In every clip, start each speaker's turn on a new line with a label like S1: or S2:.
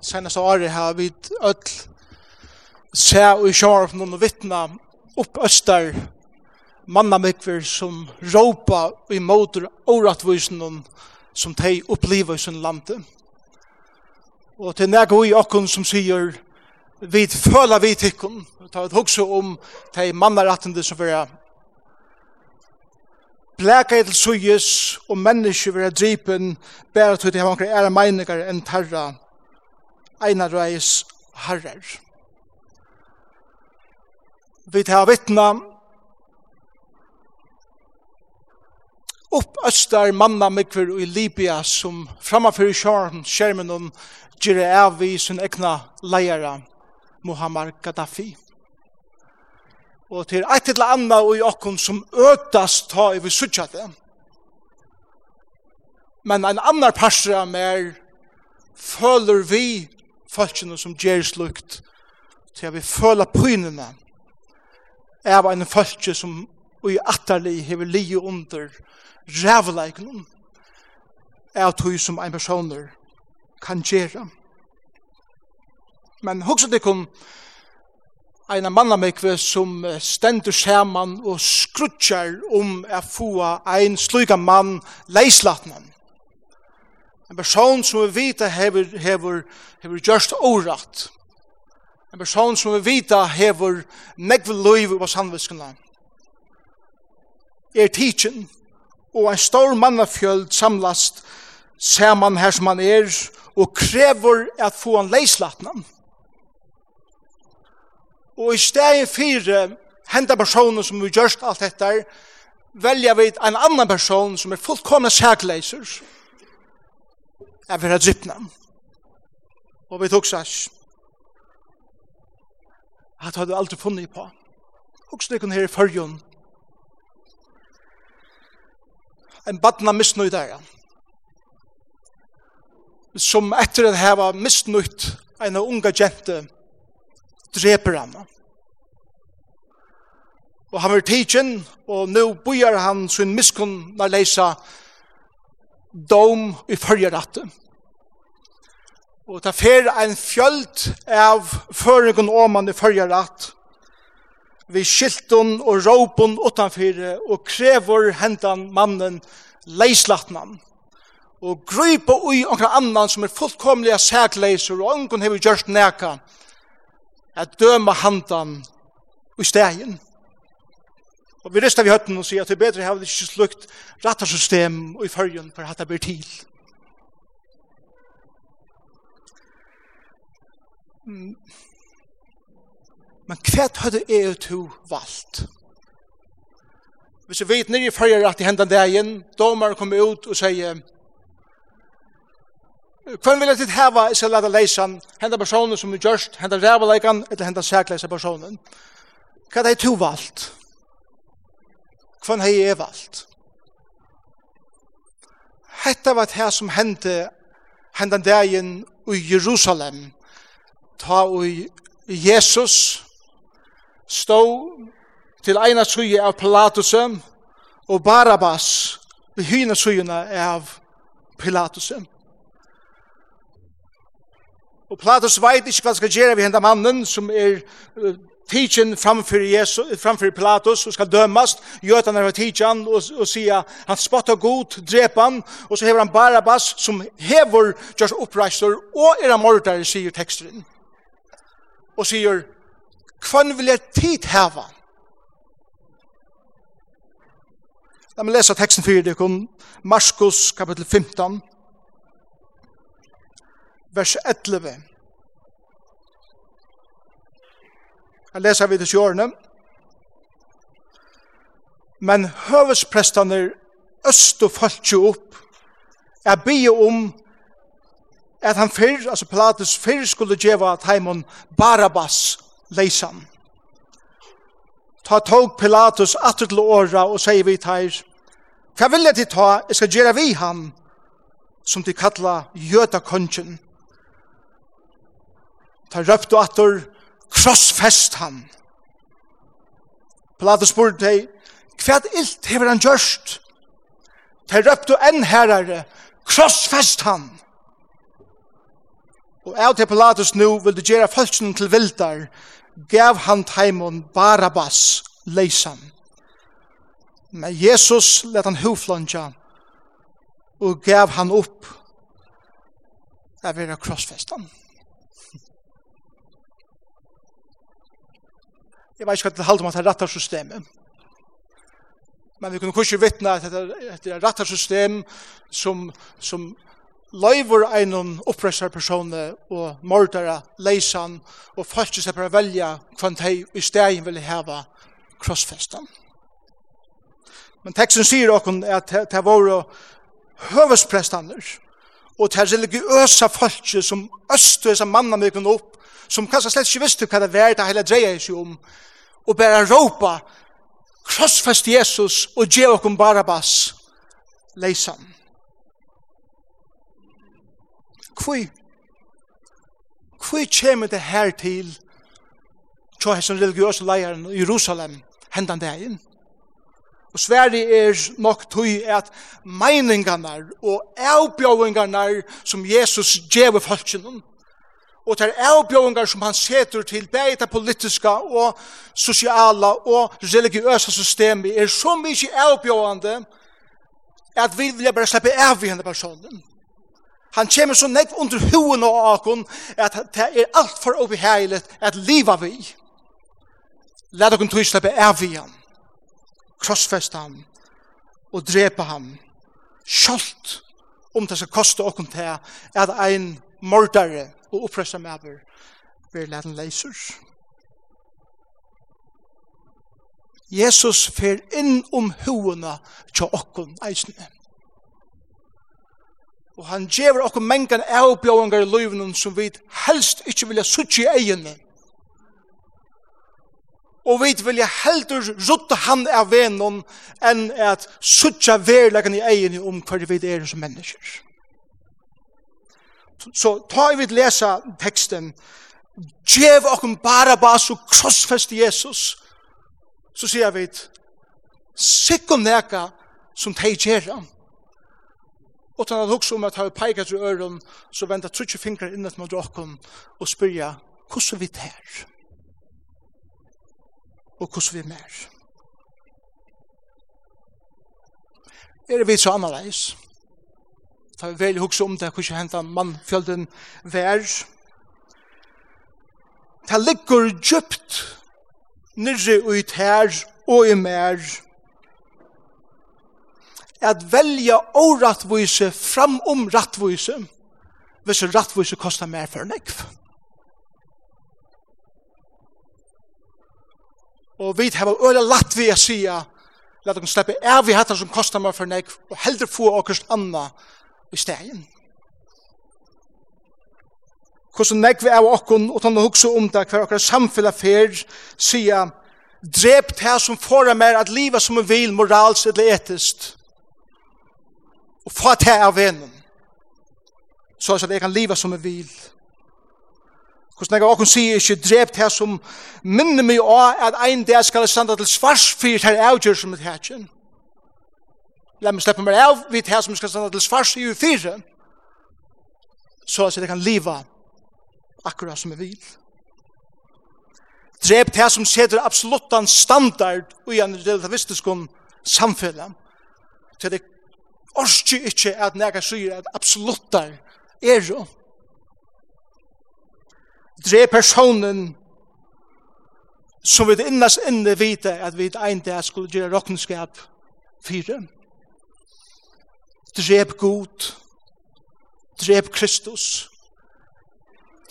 S1: senaste året har vi öll se og i sjar av noen vittna opp öster mannamikver som råpa i motor åratvusen som de opplever i sin lande. Og til nega i okkon som sier vi føler vi tikkun ta et hokse om de mannarattende som vera Blæka til suyes og menneske vera dripen bæra til de hava er meiningar enn tarra eina reis herrer. Vi tar vittna oppøstar manna mikver i Libya som framafyrir sjaren skärmen om gjere av i sin egna lejare Muhammad Gaddafi. Og til eit eller anna og i okkon som ødast ta i vi sutja det. Men en annar parsra mer føler vi folkene som gjør slukt, til jeg vil føle pynene av en folke som i atterlig hever li under rævleikene av tog som en personer kan gjøre. Men hoksa det kom en mannamekve som stender saman og skrutjar om å få en sluga mann leislatnen. En person som vi vita hever, hever, hever just orat. En person som vi vita hever negv loiv på samvitskene. Er tidsen og en stor mannafjöld samlast saman her som han er og krever at få han leislatnan. Og i stedet fire henda personer som vi gjørst alt dette velja vi en annan person som er fullkomna sækleiser og er vera drypna. Og vi tog sæs. At hadde aldri funnet på. Og slik her i fyrjon. En badna misnøy der. Som etter at heva misnøyt en unga jente dreper han. Og han var tidsin, og nå bøyer han sin miskunn når leisa dom i følgerettet. Og det fer en fjöld av føringen åman i fyrjeratt, Vi skilton og råpon utanfyr og krever hentan mannen leislatnan. Og grypa ui onkra annan som er fullkomliga sækleiser og ongon hefur gjørst neka at døma handan i stegin. Og vi ristar vi høtten og sier at det er bedre har ikke slukt rattarsystem og i fyrjen for at det blir til. Men hva hadde jeg to valgt? Hvis jeg vet nere i fyrjen at i hendan dagen, domar kommer ut og sier Hvem vil jeg til heva i skal lade leisan henda personen som er gjørst, henda rævaleikan eller henda sækleisa personen? Hva hadde det to valgt? Kvann hei jeg valgt. Hetta var det som hendte hendan dagen i Jerusalem ta i Jesus stå til eina suje av Pilatus og Barabbas vi hyna sujuna av Pilatus og Pilatus veit ikke hva skal gjøre vi hendan mannen som er tidsen framfor, Jesus framfor Pilatus och ska dömas. han har tidsen och och sier han spottar god drepan och så hever han Barabbas som hever just uppröstar och era mördare sier texten. Och sier, kvann vil jeg tid häva. La meg lese texten för dig om Markus kapitel 15 vers 11. Jeg leser vi til sjårene. Men høvesprestene øst og falt jo opp. Jeg bygde om at han fyrr, altså Pilatus fyrr skulle djeva Taimon Barabbas leisan. Ta tog Pilatus atter til åra og sier vi teir, hva vil jeg til ta, jeg skal gjøre vi han, som de kalla Jøda kongen. Ta røpt og atter, krossfest han. Pilatus spurte deg, hva ilt hever han gjørst? De røpte enn herrere, krossfest han. Og av til Pilatus nu vil du gjøre følelsen til vildar, gav han taimon Barabbas leisan. Men Jesus let han huflanja, og gav han opp av vera krossfestan. Jeg vet ikke hva det halde om at det er rattarsystemet. Men vi kunne kursi vittna at det er rattarsystem som, som løyver einon oppressar personer og mordara, leisan og falskis er bare velja kvann de i stegin vil heva krossfestan. Men teksten sier okkon at det var våre høvesprestander og det er religiøsa falskis som østu hessa manna mykon opp som kanskje slett ikke visste hva det var det hele dreier seg om, og bare råpa, krossfest Jesus og gje okum Barabbas, leisan. Kvui, kvui kjem det her til tja hesson religiøse leiren i Jerusalem hendan dagen. Og sværi er nok tøy at meiningarnar og avbjøvingarnar som Jesus gjev i folkjennom, og til avbjøringar som han setur til beita det politiska og sosiala og religiøsa systemet er så mykje avbjørande at vi vil bare slippe av i henne personen. Han kommer så nekv under huen og akon at det er alt for obeheiligt at liva vi. Læt okkur tog slippe av i han. Krossfest han og drepa han. Sjolt om det skal koste okkur til at ein mordare og opprøsta maver ved leden leiser. Jesus fer inn om hoena til okkon eisne. Og han gjever okkon mengan avbjåingar i løyvnen som vi helst ikkje vilja suttje i egene. Og vi vilja heldur rutta han av venon enn at suttja verleggen i egene om hva vi er som mennesker. Så ta i vid lesa teksten, Gjev okkum bara bas og krossfest Jesus, så sier vi, sikkum neka som teg gjerra. Og tann at hugsa om at hava peikat i øren, så venda trutje fingrar innat mot okkum og spyrja, hvordan vi ter? Og hvordan vi mer? Er vi så annerleis? ta vi vel hugsa om det, hvordan henta mannfjölden vær. Det ligger djupt nirri ut her og i mer. At velja órattvise fram om rattvise, hvis rattvise kostar mer for nekv. Og vi har øyla latt vi å sija, lat dere slippe av vi hattar som kostar meg for nek og heldur få okkurs anna i stegen. Hvordan nekve av okkon, og tann å hugsa om det, hver okkar samfella fer, sia, drep det som forar mer at liva som en vil, morals eller etist, og få det av venen, så at jeg kan liva som en vil. Hvordan nekve av okkon sier ikke drep det som minner meg av at ein dag skal standa til svars fyrir her avgjør som et hætjen la meg slippe meg av, vi tar som skal standa til svars i U4, så at jeg kan liva akkurat som jeg vil. Drep det som setter absoluttan standard i en relativistisk samfunn, til det orsker ikke at nega sier at absoluttar er jo. Drep personen som vi innast inne vite at vi ein dag skulle gjøre råkenskap fire. Drep drep god, drep Kristus,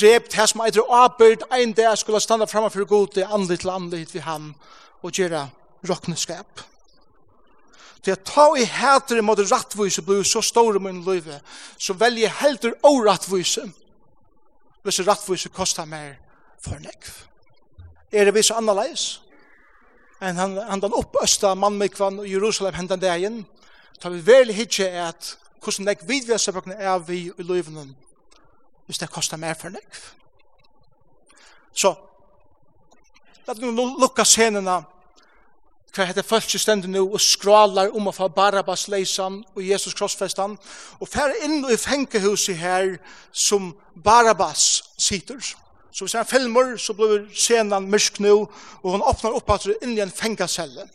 S1: drep det som eitir åbyrd ein dag skulle standa framme for god, det andlit til hit vi ham, og gjøre råkneskap. Det er ta i hætere mot rattvise blir så store min løyve, så velje helter og rattvise, hvis rattvise kostar mer for nekv. Er det vi så annerledes? enn han, han den oppøsta mannmikvann i Jerusalem hendan dagen, tar vi veldig hitje at hvordan jeg vidvia seg brukne er vi i løyvnen hvis det kostar mer for nek. Så, la vi lukka scenena hva heter folk som stender nå og skralar om å få Barabbas leisan og Jesus krossfestan og fer inn i fengehuset her som Barabbas sitter. Så hvis han filmer så blir scenen mørk nå og han åpner opp at det er inn i en fengacelle.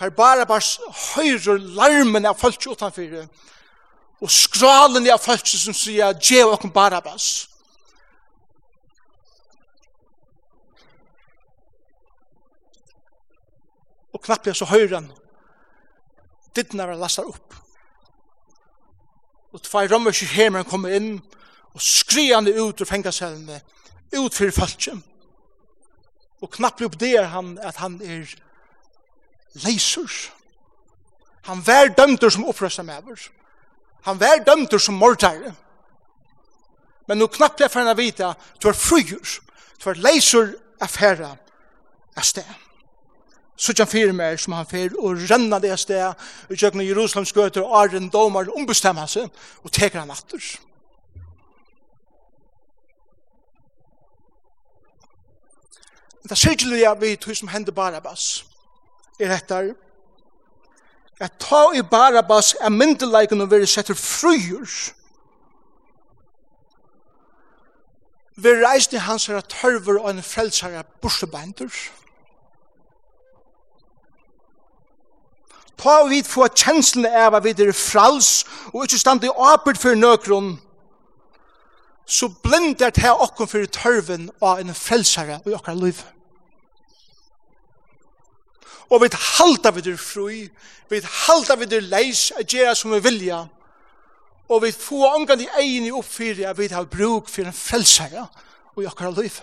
S1: Kar Barabbas høyrer larmen av folk utanfor, og skralen av folk som sier, «Djev okken Barabas!» Og knapp jeg så høyre han, dittna var lastar opp. Og tvei ikke hjemme han kommer inn, og skriande ut ur fengasellene, ut fyrir falskjem. Og knapp opp der han, at han er leisur. Han vær dømter som opprøsta mever. Han vær dømter som mordare. Men nu knapt jeg ferna vita, du er frygur, du er leisur affæra av sted. Suttjan fyrir mer som han fyrir og renna det sted og tjøkken Jerusalems gøter og arren domar ombestemmer seg og teker han atter. Det er sirkelige vi tog som hender Barabbas er hettar, at ta i Barabbas er myndelagen og være setter frujur, vi reisne hans her tørver og en frelsar er. Ta vi få kjenslen av at vi er frals og ikke stand i åpert for nøkron, så blindert her okkur for tørven og en frelsare i okkar liv og vi halda vi der fri, vi halda vi der leis, a gjerra som vi vilja, og vi få omgang i egin i oppfyrir, at vi har bruk for en frelsare, og i akkurat liv.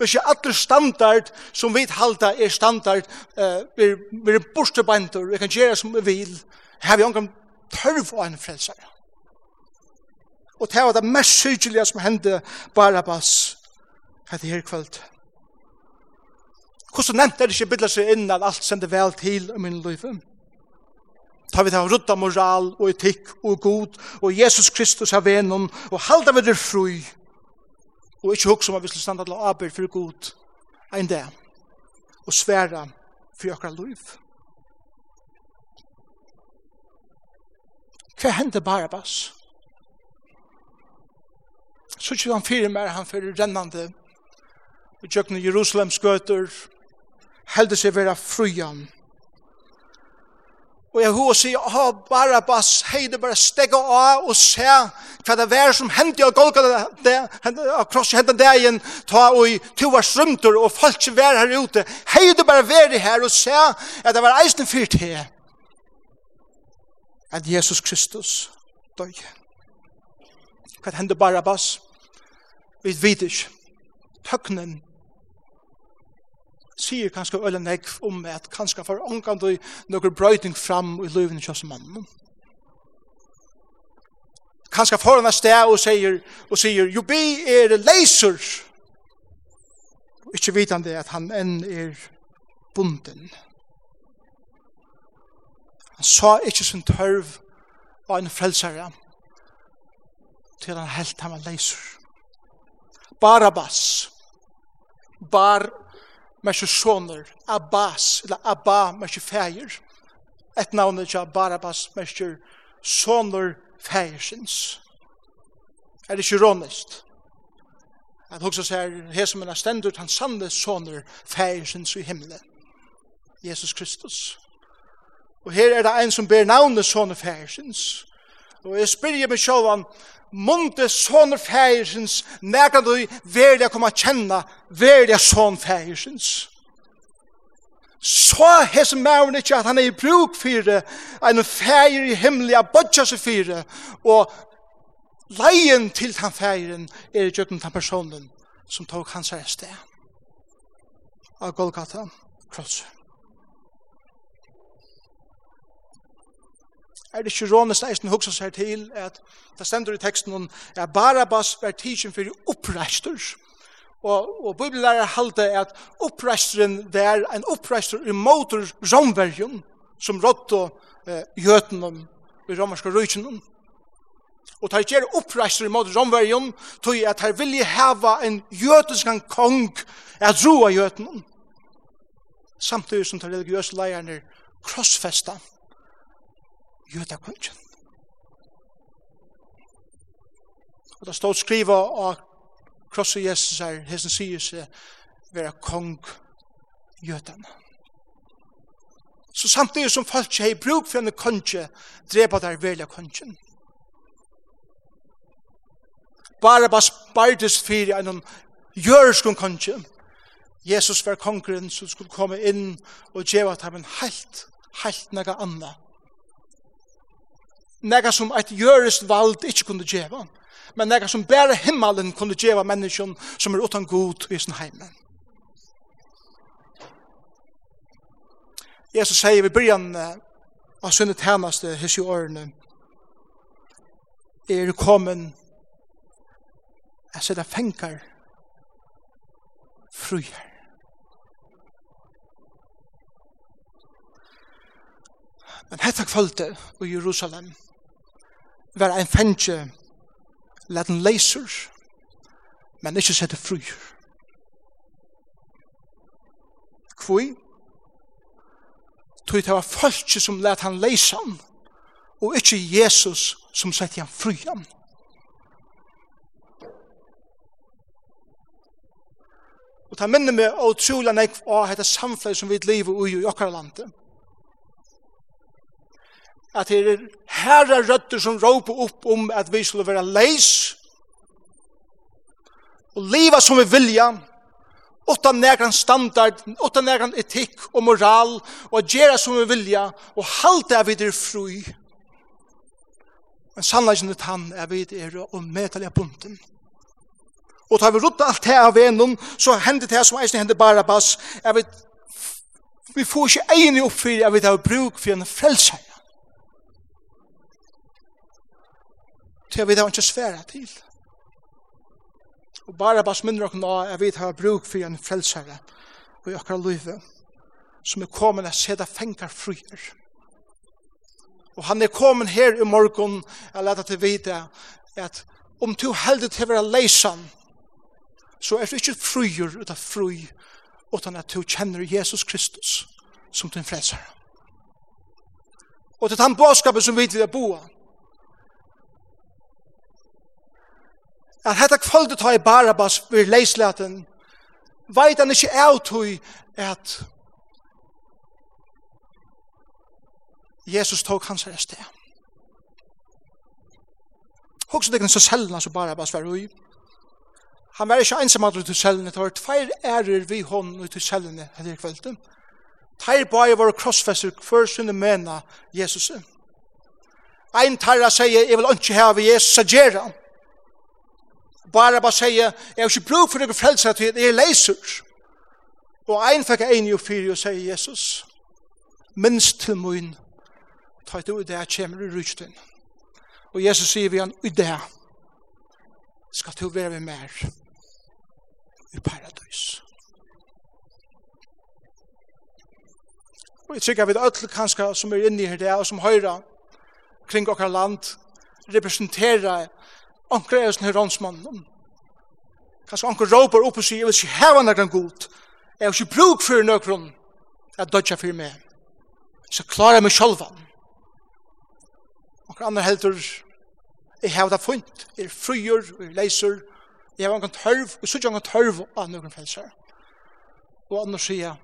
S1: Vi ser alle standard som vi halda er standard, uh, vi, vi er borstebandur, vi kan gjøre som vi vil, her vi omgang tørv av en frelsare. Og det var det mest sykelige som hendte Barabbas, hette her kvöldt. Hvordan nevnt er det ikke bidla seg inn at alt sender vel til i min liv? Ta vi til av rudda moral og etikk og god og Jesus Kristus av venom og halda vi det fru og ikke hugsa om at vi skal standa til arbeid for god enn det og sværa for akkurat liv. Hva hendte Barabbas? Så ikke han fyrir mer, han fyrir rennande og tjøkne Jerusalems gøter heldur seg vera frujan. Og jeg hos sier, ha Barabbas, hei det bare stegga av og se hva det er som hendte av Golgata, av krosset hendte dagen, ta og i tova strømter og folk som var her ute, hei det bare være her og se at det var eisen fyrt her. At Jesus Kristus døg. Hva hendte Barabbas? Vi vet ikke. Tøknen sier kanskje øyne nek om at kanskje for omgang du noen brøyting fram i løyven kjøs mannen. Kanskje foran et sted og sier, og sier, jo bi er leiser, og ikke vitande at han enn er bunden. Han sa ikke sin tørv av en frelsere, til han helt han var leiser. Barabas. Bar mersi soner, Abbas, eller Abba, mersi feir, Et navn er ikke Barabbas, mersi soner feirsins. Er det ikke rånest? At hugsa seg her som en stendur, han sande soner feirsins i himmelen. Jesus Kristus. Og her er det en som ber navnet soner fægirsins. Og jeg spyrir meg sjåvan, Munde sonur fægirsins, nærkan du verlig å kjenna, kjenne, verlig son fægirsins. Så hese mæren ikkje at han er i bruk fyrir, en fægir i himmelig, a bodja seg fyrir, og leien til han fægirin er i gjøkken den personen som tog hans her sted. Av Golgata, krosset. Er det ikke rånest eisen hukses seg til at det stender i teksten om at Barabbas var tidsen for oppreistur. Og, og bibellærer halte at oppreisteren var en oppreistur i motor romverjon som rått og eh, jøtenom i romerske rujtjenom. Og tar gjerne oppreistur i motor romverjon tog at her vilje heva en jøtenskan kong at roa jøtenom. Samtidig som tar religiøse leierne krossfesta. Krossfesta jøda kunchen. Og det stod skriva av krosset Jesus her, hessen sier seg, være kong gjøtan. Så samtidig som folk ikke har bruk for en konge, drepa der velja kongen. bare spartes fyrir en jørskun konge. Jesus var kongren som skulle komme inn og djeva at han helt, helt nega anna nega som eit jørest vald ikkje kunne djeva, men nega som bare himmelen kunne djeva menneskjon som er utan god i sin heimen. Jesus sier vi byrjan av sunne tænaste hos i årene er kommet jeg sier det fengar fruer Men hetta kvölde i Jerusalem var ein fengje laten leiser, men ikkje sette fryr. Kvoi? tog det var falskje som let han leisa han, og ikke Jesus som sette han fri han. Og ta minne meg og trolig nek av dette samfunnet som vi lever i i okkar landet at det er herre røtter som råper opp om at vi skulle være leis og leva som vi vilja. Utan nägran standard, utan nägran etikk og moral og gjera som vi vilja og halda vi er fri. Men sannleggen er han er vi er og medelig bunten Og tar vi rutta alt det av vennom så hender det som eisen hender Barabbas, er vi, vi får ikke egen oppfyrir, er vi tar bruk for en frelser. til vi det ikke sværa til. Og bare bare minner dere nå at vi har bruk for en frelsere og i akkurat livet som er kommet å se sette fenger fryer. Og han er kommet her i morgen og leder til vite at om du heldig til å være leisan så er du ikke fryer ut av fry utan at du kjenner Jesus Kristus som din frelsere. Og til den bådskapet som vi vil bo av at hetta kvöldu ta i Barabbas vir leislaten, veit han ikkje avtøy at Jesus tok hans her sted. Hugsa deg så selna som Barabbas var ui. Han var ikkje einsam at ut i sellene, det var tveir ærer vi hon ut i sellene her kvöldu. Tveir bai var krossfester hver sinne mena Jesus. Ein tarra sier, jeg vil ikke heve Jesus agera bara bara säga, jag har ikke brug for noen frelser til det är leiser. Och en fick en jo fyra och säger Jesus, minst till mun, ta ett ord där, kommer i rysten. Och Jesus säger vi han, i det ska du vara med mer i paradis. Og jeg tykker vi det ødel kanskje som er inne i her det, og som høyre kring okkar land, representerer Anker er sånn her høyransmannen. Kanskje anker råper opp og sier, jeg vil ikke heve noen god. Jeg har ikke bruk for noen jeg dødja for meg. Så klarer jeg meg selv. Anker andre helter, jeg har det funnet. Jeg er fryer, jeg er leiser, jeg har noen tørv, og så ikke noen tørv av noen frelser. Og andre sier,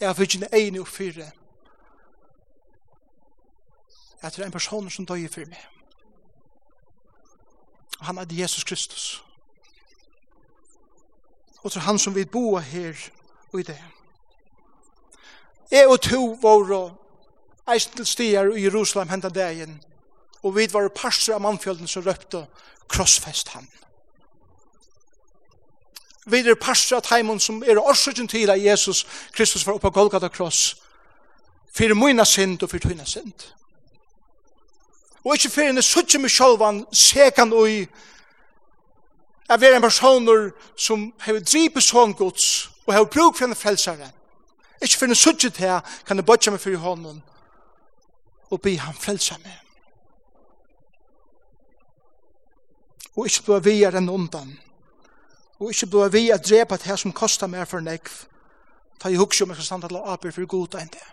S1: jeg har fyrir en og fire. Jeg tror en person som døy for meg han er Jesus Kristus. Og til han som vil bo her og i det. Jeg og to var eisen til stier i Jerusalem hentan dagen, og vi var parser av mannfjölden som røpte krossfest han. Vi er parser av teimen som er årsøkken til at Jesus Kristus var oppe av Golgata kross, for mine synd og for tøyne synd. Og ikke fyrir enn suttje med sjolvan sekan ui at være en personer som hever dripet sånn gods og hever bruk for en frelsare. Ikke fyrir enn suttje til kan jeg bodja meg fyrir hånden og be han frelsa meg. Og ikke blå vi er enn undan. Og ikke blå vi er drepa til her som kostar meg for nekv. Ta i hukse om jeg skal standa til å apir for god enn det.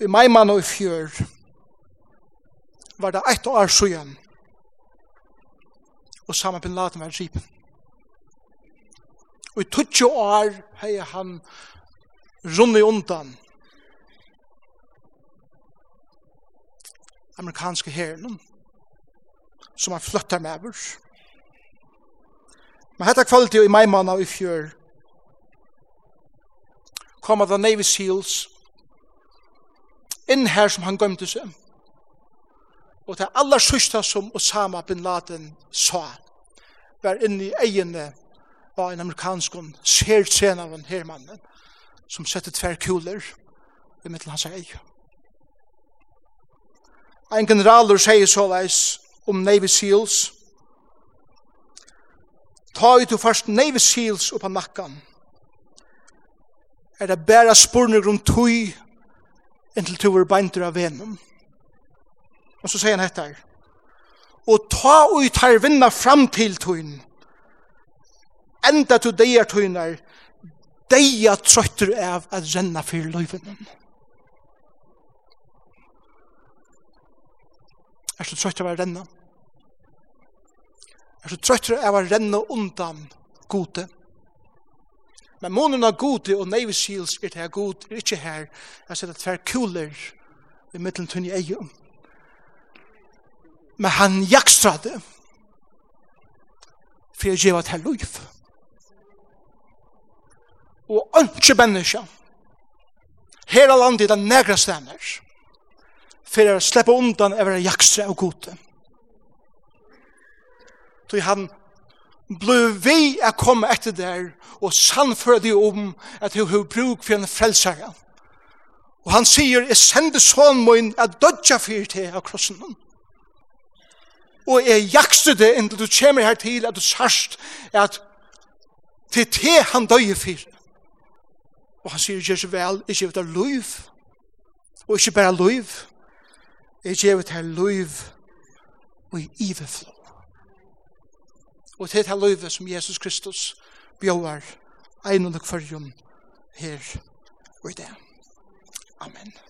S1: i maimann og i fjør var det ett år siden og samme bin Laden var skip. Og i 20 år hei han rundt undan amerikanske herren som han flyttar med over. Men hetta kvalitet i maimann og i fjør kom av the Navy Seals inn her som han gømte seg. Og det aller sørste som Osama bin Laden sa, var inne i egene av en amerikansk ser sen av en hermannen, som sette tver kuler i mittel hans ei. Ein generaler sier såleis om Navy Seals, Ta ut du først Navy Seals oppa nakkan. Er det bæra spurning rundt tui inntil to er beintur av venum. Og så sier han etter. Og ta og tar vinna fram til tuin, Enda tu deier tuinar, Deia trøytur av at renna fyrir løyvinnum. Er du trøytur av å renna? Er du trøytur av å renna undan gode? Men månen av gode og Navy Seals er det god, er ikke her. Jeg ser at det er kuler i middelen tunn i eion. Men han jakstra det for jeg gjeva til liv. Og ønske menneska her av landet den negra stener for jeg slipper undan over jakstra og gode. Så han blei vi a komme etter der og sannføre deg om at du har bruk for en frelsere. Og han sier, jeg sender sånn min at dødja fyrt til av krossen. Og jeg jakste det inntil du kommer her til at du sørst at til te han døye fyrir. Og han sier, gjør så vel, jeg gjør det løyv. Og ikke bare løyv, Jeg gjør det løyv og i iverflå og til det løyve som Jesus Kristus bjøver egnet og kvarjum her og i det. Amen.